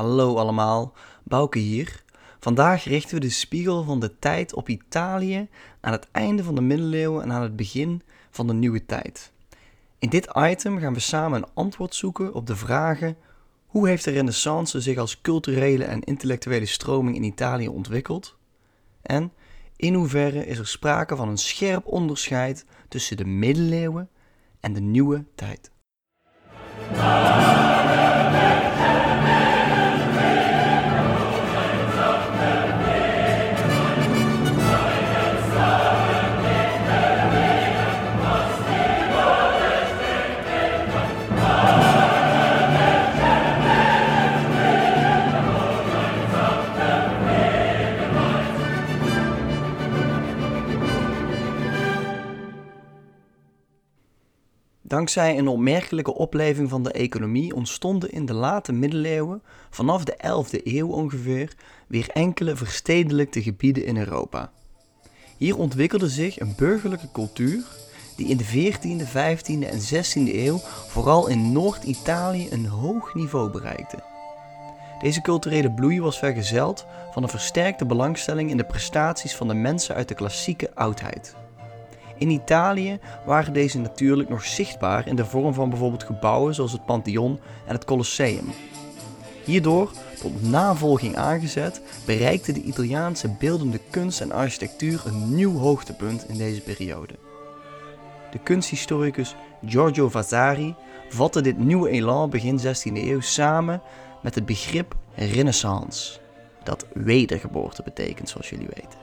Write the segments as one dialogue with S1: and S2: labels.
S1: Hallo allemaal, Bouke hier. Vandaag richten we de spiegel van de tijd op Italië aan het einde van de middeleeuwen en aan het begin van de nieuwe tijd. In dit item gaan we samen een antwoord zoeken op de vragen: hoe heeft de Renaissance zich als culturele en intellectuele stroming in Italië ontwikkeld? En in hoeverre is er sprake van een scherp onderscheid tussen de middeleeuwen en de nieuwe tijd? Dankzij een opmerkelijke opleving van de economie ontstonden in de late middeleeuwen, vanaf de 11e eeuw ongeveer, weer enkele verstedelijkte gebieden in Europa. Hier ontwikkelde zich een burgerlijke cultuur die in de 14e, 15e en 16e eeuw vooral in Noord-Italië een hoog niveau bereikte. Deze culturele bloei was vergezeld van een versterkte belangstelling in de prestaties van de mensen uit de klassieke oudheid. In Italië waren deze natuurlijk nog zichtbaar in de vorm van bijvoorbeeld gebouwen zoals het Pantheon en het Colosseum. Hierdoor, tot navolging aangezet, bereikte de Italiaanse beeldende kunst en architectuur een nieuw hoogtepunt in deze periode. De kunsthistoricus Giorgio Vasari vatte dit nieuwe elan begin 16e eeuw samen met het begrip Renaissance, dat wedergeboorte betekent zoals jullie weten.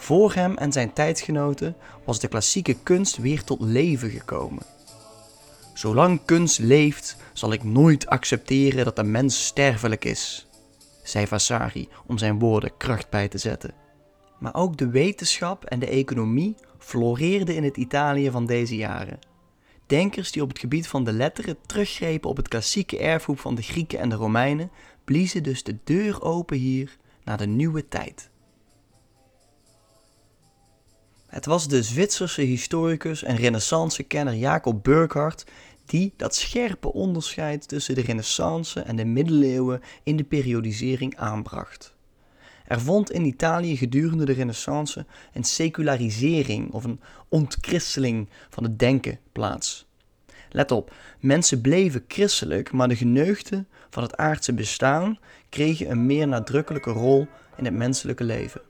S1: Voor hem en zijn tijdgenoten was de klassieke kunst weer tot leven gekomen. Zolang kunst leeft, zal ik nooit accepteren dat de mens sterfelijk is, zei Vasari om zijn woorden kracht bij te zetten. Maar ook de wetenschap en de economie floreerden in het Italië van deze jaren. Denkers die op het gebied van de letteren teruggrepen op het klassieke erfgoed van de Grieken en de Romeinen, bliezen dus de deur open hier naar de nieuwe tijd. Het was de Zwitserse historicus en renaissance-kenner Jacob Burckhardt die dat scherpe onderscheid tussen de renaissance en de middeleeuwen in de periodisering aanbracht. Er vond in Italië gedurende de renaissance een secularisering of een ontchristeling van het denken plaats. Let op, mensen bleven christelijk, maar de geneugten van het aardse bestaan kregen een meer nadrukkelijke rol in het menselijke leven.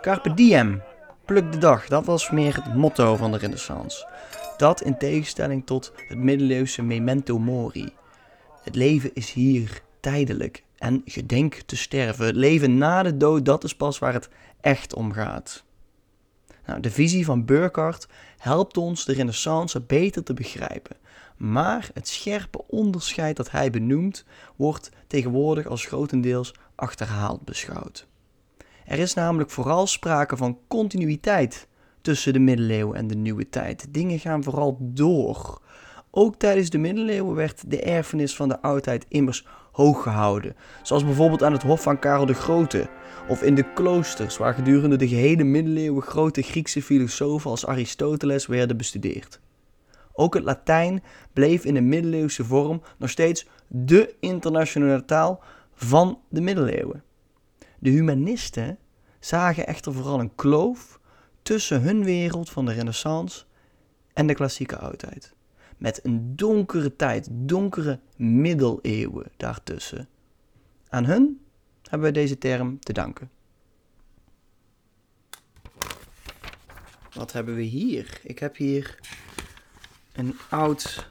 S1: Carpe diem pluk de dag, dat was meer het motto van de Renaissance. Dat in tegenstelling tot het middeleeuwse memento mori. Het leven is hier tijdelijk en gedenk te sterven. Het leven na de dood, dat is pas waar het echt om gaat. Nou, de visie van Burckhardt helpt ons de Renaissance beter te begrijpen. Maar het scherpe onderscheid dat hij benoemt, wordt tegenwoordig als grotendeels achterhaald beschouwd. Er is namelijk vooral sprake van continuïteit tussen de middeleeuwen en de nieuwe tijd. Dingen gaan vooral door. Ook tijdens de middeleeuwen werd de erfenis van de oudheid immers hoog gehouden, zoals bijvoorbeeld aan het hof van Karel de Grote of in de kloosters, waar gedurende de gehele middeleeuwen grote Griekse filosofen als Aristoteles werden bestudeerd. Ook het Latijn bleef in de middeleeuwse vorm nog steeds de internationale taal van de middeleeuwen. De humanisten zagen echter vooral een kloof tussen hun wereld van de Renaissance en de klassieke oudheid. Met een donkere tijd, donkere middeleeuwen daartussen. Aan hun hebben we deze term te danken. Wat hebben we hier? Ik heb hier een oud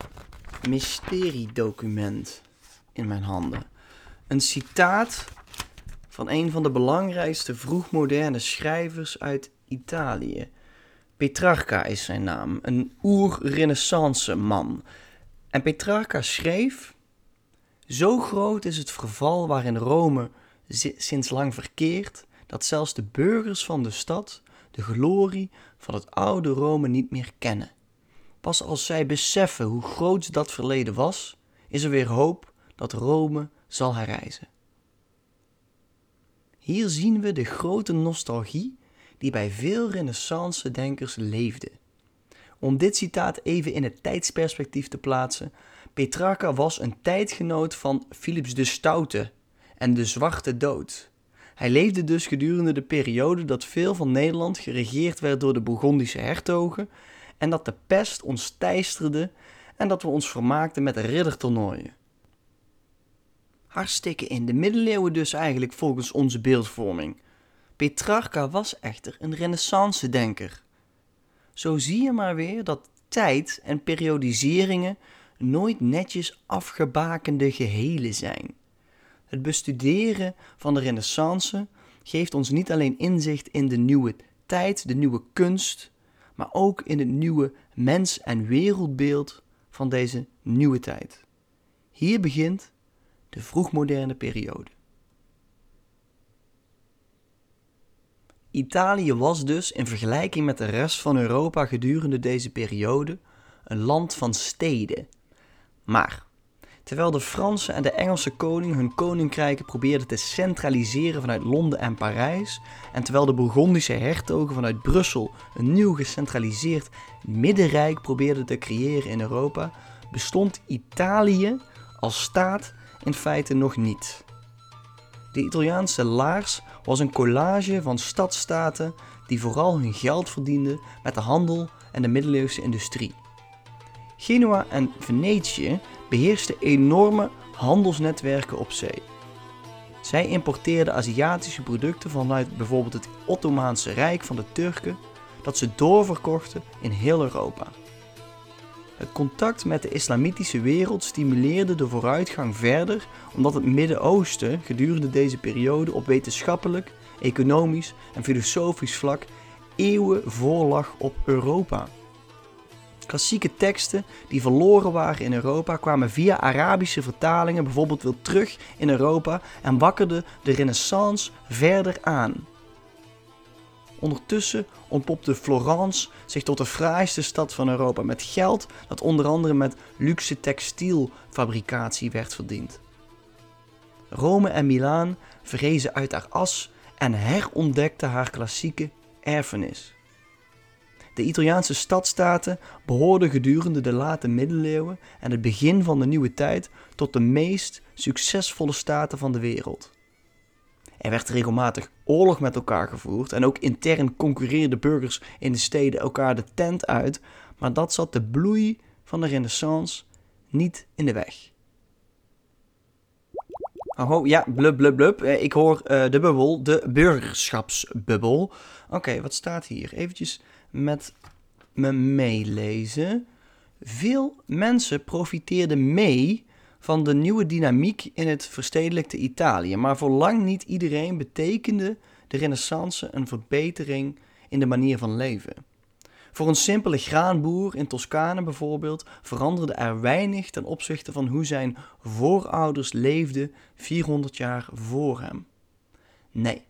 S1: mysteriedocument in mijn handen. Een citaat van een van de belangrijkste vroegmoderne schrijvers uit Italië. Petrarca is zijn naam, een oer-renaissance man. En Petrarca schreef: Zo groot is het verval waarin Rome sinds lang verkeert, dat zelfs de burgers van de stad de glorie van het oude Rome niet meer kennen. Pas als zij beseffen hoe groot dat verleden was, is er weer hoop dat Rome zal herrijzen. Hier zien we de grote nostalgie die bij veel Renaissance-denkers leefde. Om dit citaat even in het tijdsperspectief te plaatsen, Petrarca was een tijdgenoot van Philips de Stoute en de Zwarte Dood. Hij leefde dus gedurende de periode dat veel van Nederland geregeerd werd door de Bourgondische hertogen en dat de pest ons teisterde en dat we ons vermaakten met riddertoernooien. Hartstikke in de middeleeuwen dus eigenlijk volgens onze beeldvorming. Petrarca was echter een renaissance-denker. Zo zie je maar weer dat tijd en periodiseringen nooit netjes afgebakende gehelen zijn. Het bestuderen van de Renaissance geeft ons niet alleen inzicht in de nieuwe tijd, de nieuwe kunst, maar ook in het nieuwe mens- en wereldbeeld van deze nieuwe tijd. Hier begint de vroegmoderne periode. Italië was dus in vergelijking met de rest van Europa gedurende deze periode een land van steden. Maar terwijl de Franse en de Engelse koning hun koninkrijken probeerden te centraliseren vanuit Londen en Parijs, en terwijl de Bourgondische hertogen vanuit Brussel een nieuw gecentraliseerd middenrijk probeerden te creëren in Europa, bestond Italië als staat in feite nog niet. De Italiaanse laars was een collage van stadstaten die vooral hun geld verdienden met de handel en de middeleeuwse industrie. Genua en Venetië beheersten enorme handelsnetwerken op zee. Zij importeerden Aziatische producten vanuit bijvoorbeeld het Ottomaanse Rijk van de Turken, dat ze doorverkochten in heel Europa. Het contact met de islamitische wereld stimuleerde de vooruitgang verder omdat het Midden-Oosten gedurende deze periode op wetenschappelijk, economisch en filosofisch vlak eeuwen voorlag op Europa. Klassieke teksten die verloren waren in Europa kwamen via Arabische vertalingen bijvoorbeeld weer terug in Europa en wakkerden de Renaissance verder aan. Ondertussen ontpopte Florence zich tot de fraaiste stad van Europa met geld dat onder andere met luxe textielfabricatie werd verdiend. Rome en Milaan verrezen uit haar as en herontdekten haar klassieke erfenis. De Italiaanse stadstaten behoorden gedurende de late middeleeuwen en het begin van de nieuwe tijd tot de meest succesvolle staten van de wereld. Er werd regelmatig oorlog met elkaar gevoerd en ook intern concurreerden burgers in de steden elkaar de tent uit, maar dat zat de bloei van de Renaissance niet in de weg. Oh, ja, blub, blub, blub. Eh, ik hoor uh, de bubbel, de burgerschapsbubbel. Oké, wat staat hier? Eventjes met me meelezen. Veel mensen profiteerden mee van de nieuwe dynamiek in het verstedelijkte Italië, maar voor lang niet iedereen betekende de Renaissance een verbetering in de manier van leven. Voor een simpele graanboer in Toscane bijvoorbeeld veranderde er weinig ten opzichte van hoe zijn voorouders leefden 400 jaar voor hem. Nee,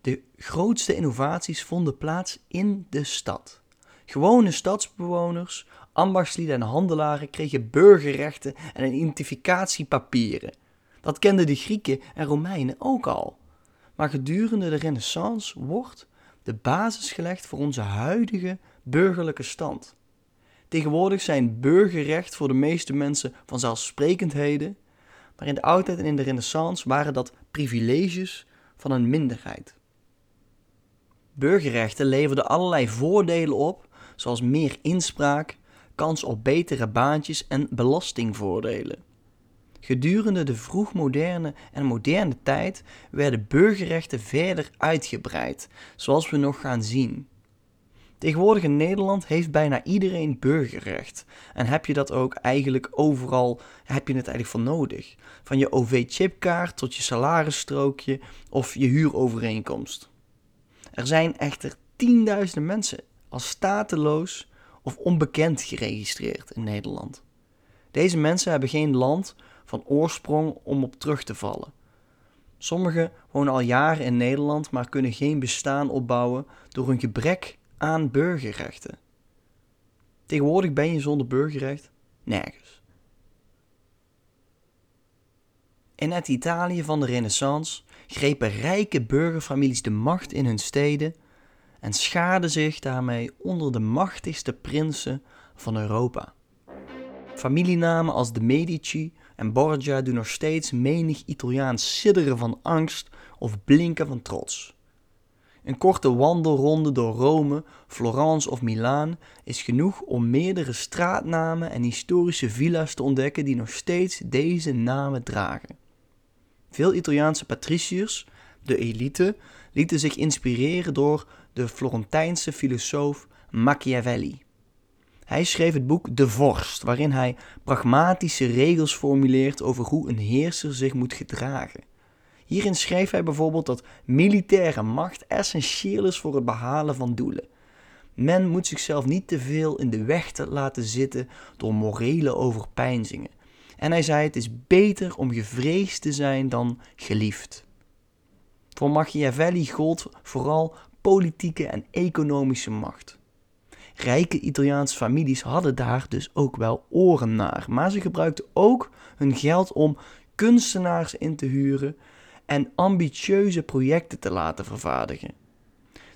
S1: de grootste innovaties vonden plaats in de stad. Gewone stadsbewoners, ambachtslieden en handelaren kregen burgerrechten en identificatiepapieren. Dat kenden de Grieken en Romeinen ook al. Maar gedurende de Renaissance wordt de basis gelegd voor onze huidige burgerlijke stand. Tegenwoordig zijn burgerrecht voor de meeste mensen vanzelfsprekendheden, maar in de oudheid en in de Renaissance waren dat privileges van een minderheid. Burgerrechten leverden allerlei voordelen op, zoals meer inspraak, kans op betere baantjes en belastingvoordelen. Gedurende de vroegmoderne en moderne tijd werden burgerrechten verder uitgebreid, zoals we nog gaan zien. Tegenwoordig in Nederland heeft bijna iedereen burgerrecht. En heb je dat ook eigenlijk overal, heb je het eigenlijk voor nodig. Van je OV-chipkaart tot je salarisstrookje of je huurovereenkomst. Er zijn echter tienduizenden mensen als stateloos of onbekend geregistreerd in Nederland. Deze mensen hebben geen land van oorsprong om op terug te vallen. Sommigen wonen al jaren in Nederland, maar kunnen geen bestaan opbouwen door een gebrek aan burgerrechten. Tegenwoordig ben je zonder burgerrecht nergens. In het Italië van de Renaissance grepen rijke burgerfamilies de macht in hun steden en schaarden zich daarmee onder de machtigste prinsen van Europa. Familienamen als de Medici en Borgia doen nog steeds menig Italiaan sidderen van angst of blinken van trots. Een korte wandelronde door Rome, Florence of Milaan is genoeg om meerdere straatnamen en historische villa's te ontdekken die nog steeds deze namen dragen. Veel Italiaanse patriciërs, de elite, lieten zich inspireren door de Florentijnse filosoof Machiavelli. Hij schreef het boek De Vorst, waarin hij pragmatische regels formuleert over hoe een heerser zich moet gedragen. Hierin schreef hij bijvoorbeeld dat militaire macht essentieel is voor het behalen van doelen. Men moet zichzelf niet te veel in de weg te laten zitten door morele overpeinzingen. En hij zei: Het is beter om gevreesd te zijn dan geliefd. Voor Machiavelli gold vooral politieke en economische macht. Rijke Italiaanse families hadden daar dus ook wel oren naar, maar ze gebruikten ook hun geld om kunstenaars in te huren en ambitieuze projecten te laten vervaardigen.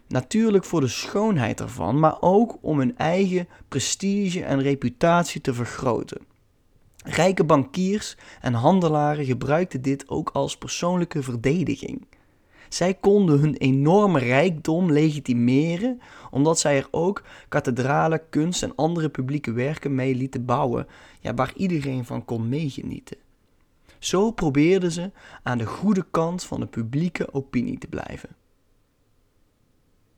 S1: Natuurlijk voor de schoonheid ervan, maar ook om hun eigen prestige en reputatie te vergroten. Rijke bankiers en handelaren gebruikten dit ook als persoonlijke verdediging. Zij konden hun enorme rijkdom legitimeren omdat zij er ook kathedralen, kunst en andere publieke werken mee lieten bouwen, waar iedereen van kon meegenieten. Zo probeerden ze aan de goede kant van de publieke opinie te blijven.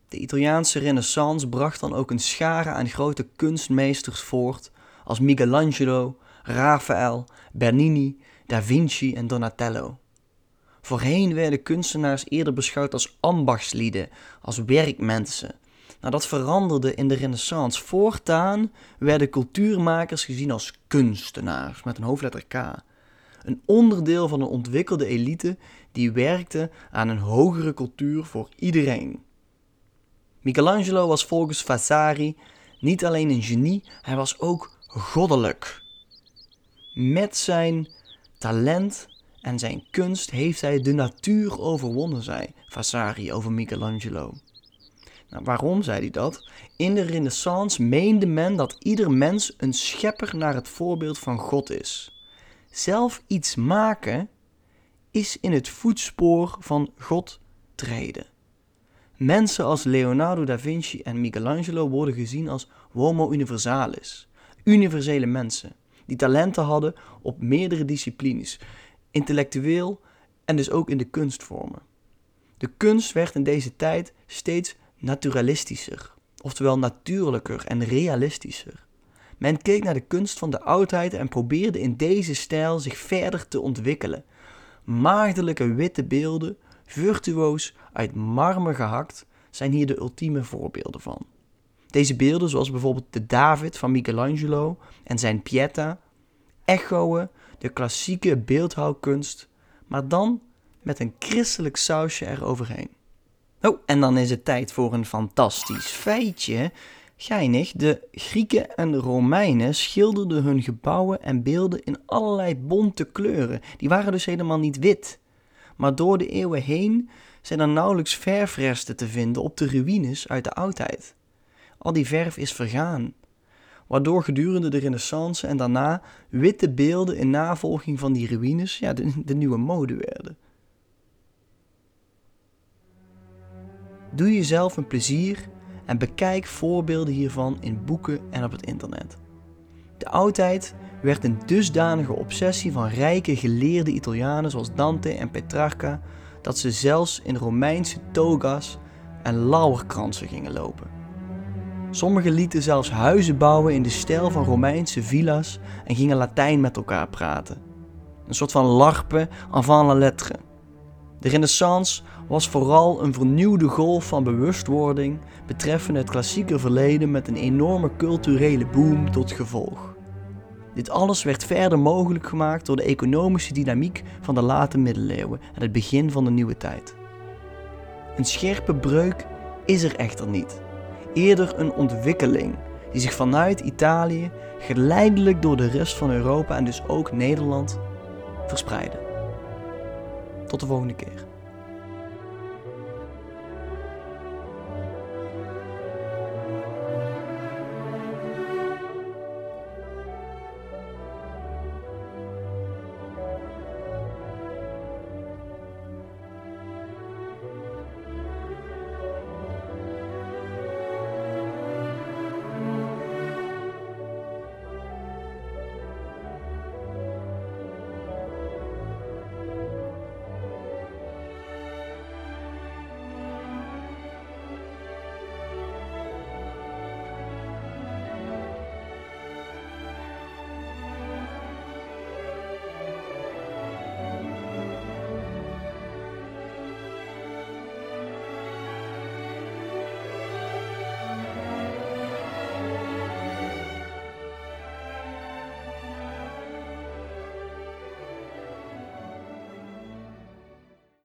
S1: De Italiaanse Renaissance bracht dan ook een schare aan grote kunstmeesters voort als Michelangelo, Raphaël, Bernini, Da Vinci en Donatello. Voorheen werden kunstenaars eerder beschouwd als ambachtslieden, als werkmensen. Nou, dat veranderde in de Renaissance. Voortaan werden cultuurmakers gezien als kunstenaars met een hoofdletter K. Een onderdeel van een ontwikkelde elite die werkte aan een hogere cultuur voor iedereen. Michelangelo was volgens Vasari niet alleen een genie, hij was ook goddelijk. Met zijn talent en zijn kunst heeft hij de natuur overwonnen, zei Vasari over Michelangelo. Nou, waarom zei hij dat? In de Renaissance meende men dat ieder mens een schepper naar het voorbeeld van God is. Zelf iets maken is in het voetspoor van God treden. Mensen als Leonardo da Vinci en Michelangelo worden gezien als homo universalis, universele mensen, die talenten hadden op meerdere disciplines, intellectueel en dus ook in de kunstvormen. De kunst werd in deze tijd steeds naturalistischer, oftewel natuurlijker en realistischer. Men keek naar de kunst van de oudheid en probeerde in deze stijl zich verder te ontwikkelen. Maagdelijke witte beelden, virtuoos uit marmer gehakt, zijn hier de ultieme voorbeelden van. Deze beelden, zoals bijvoorbeeld de David van Michelangelo en zijn Pieta, echoen de klassieke beeldhouwkunst, maar dan met een christelijk sausje eroverheen. Oh, en dan is het tijd voor een fantastisch feitje. Geinig, de Grieken en Romeinen schilderden hun gebouwen en beelden in allerlei bonte kleuren. Die waren dus helemaal niet wit. Maar door de eeuwen heen zijn er nauwelijks verfresten te vinden op de ruïnes uit de oudheid. Al die verf is vergaan waardoor gedurende de Renaissance en daarna witte beelden in navolging van die ruïnes ja, de, de nieuwe mode werden. Doe jezelf een plezier en bekijk voorbeelden hiervan in boeken en op het internet. De oudheid werd een dusdanige obsessie van rijke geleerde Italianen zoals Dante en Petrarca dat ze zelfs in Romeinse toga's en lauwerkransen gingen lopen. Sommigen lieten zelfs huizen bouwen in de stijl van Romeinse villa's en gingen Latijn met elkaar praten. Een soort van larpen avant la lettre. De Renaissance was vooral een vernieuwde golf van bewustwording betreffende het klassieke verleden met een enorme culturele boom tot gevolg. Dit alles werd verder mogelijk gemaakt door de economische dynamiek van de late middeleeuwen en het begin van de nieuwe tijd. Een scherpe breuk is er echter niet eerder een ontwikkeling die zich vanuit Italië geleidelijk door de rest van Europa en dus ook Nederland verspreidde. Tot de volgende keer.